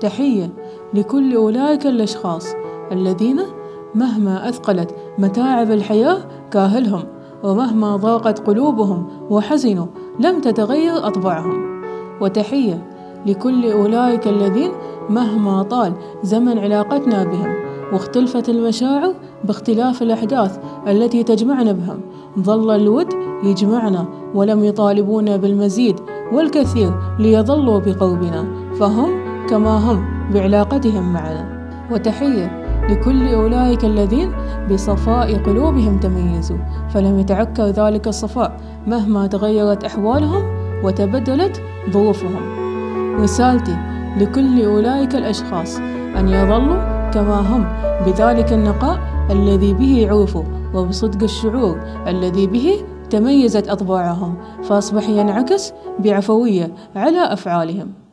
تحية لكل أولئك الأشخاص الذين مهما أثقلت متاعب الحياة كأهلهم ومهما ضاقت قلوبهم وحزنوا لم تتغير أطباعهم. وتحية لكل أولئك الذين مهما طال زمن علاقتنا بهم واختلفت المشاعر باختلاف الأحداث التي تجمعنا بهم. ظل الود يجمعنا ولم يطالبونا بالمزيد والكثير ليظلوا بقربنا فهم كما هم بعلاقتهم معنا وتحية لكل أولئك الذين بصفاء قلوبهم تميزوا فلم يتعكر ذلك الصفاء مهما تغيرت أحوالهم وتبدلت ظروفهم. رسالتي لكل أولئك الأشخاص أن يظلوا كما هم بذلك النقاء الذي به عرفوا وبصدق الشعور الذي به تميزت أطباعهم فأصبح ينعكس بعفوية على أفعالهم.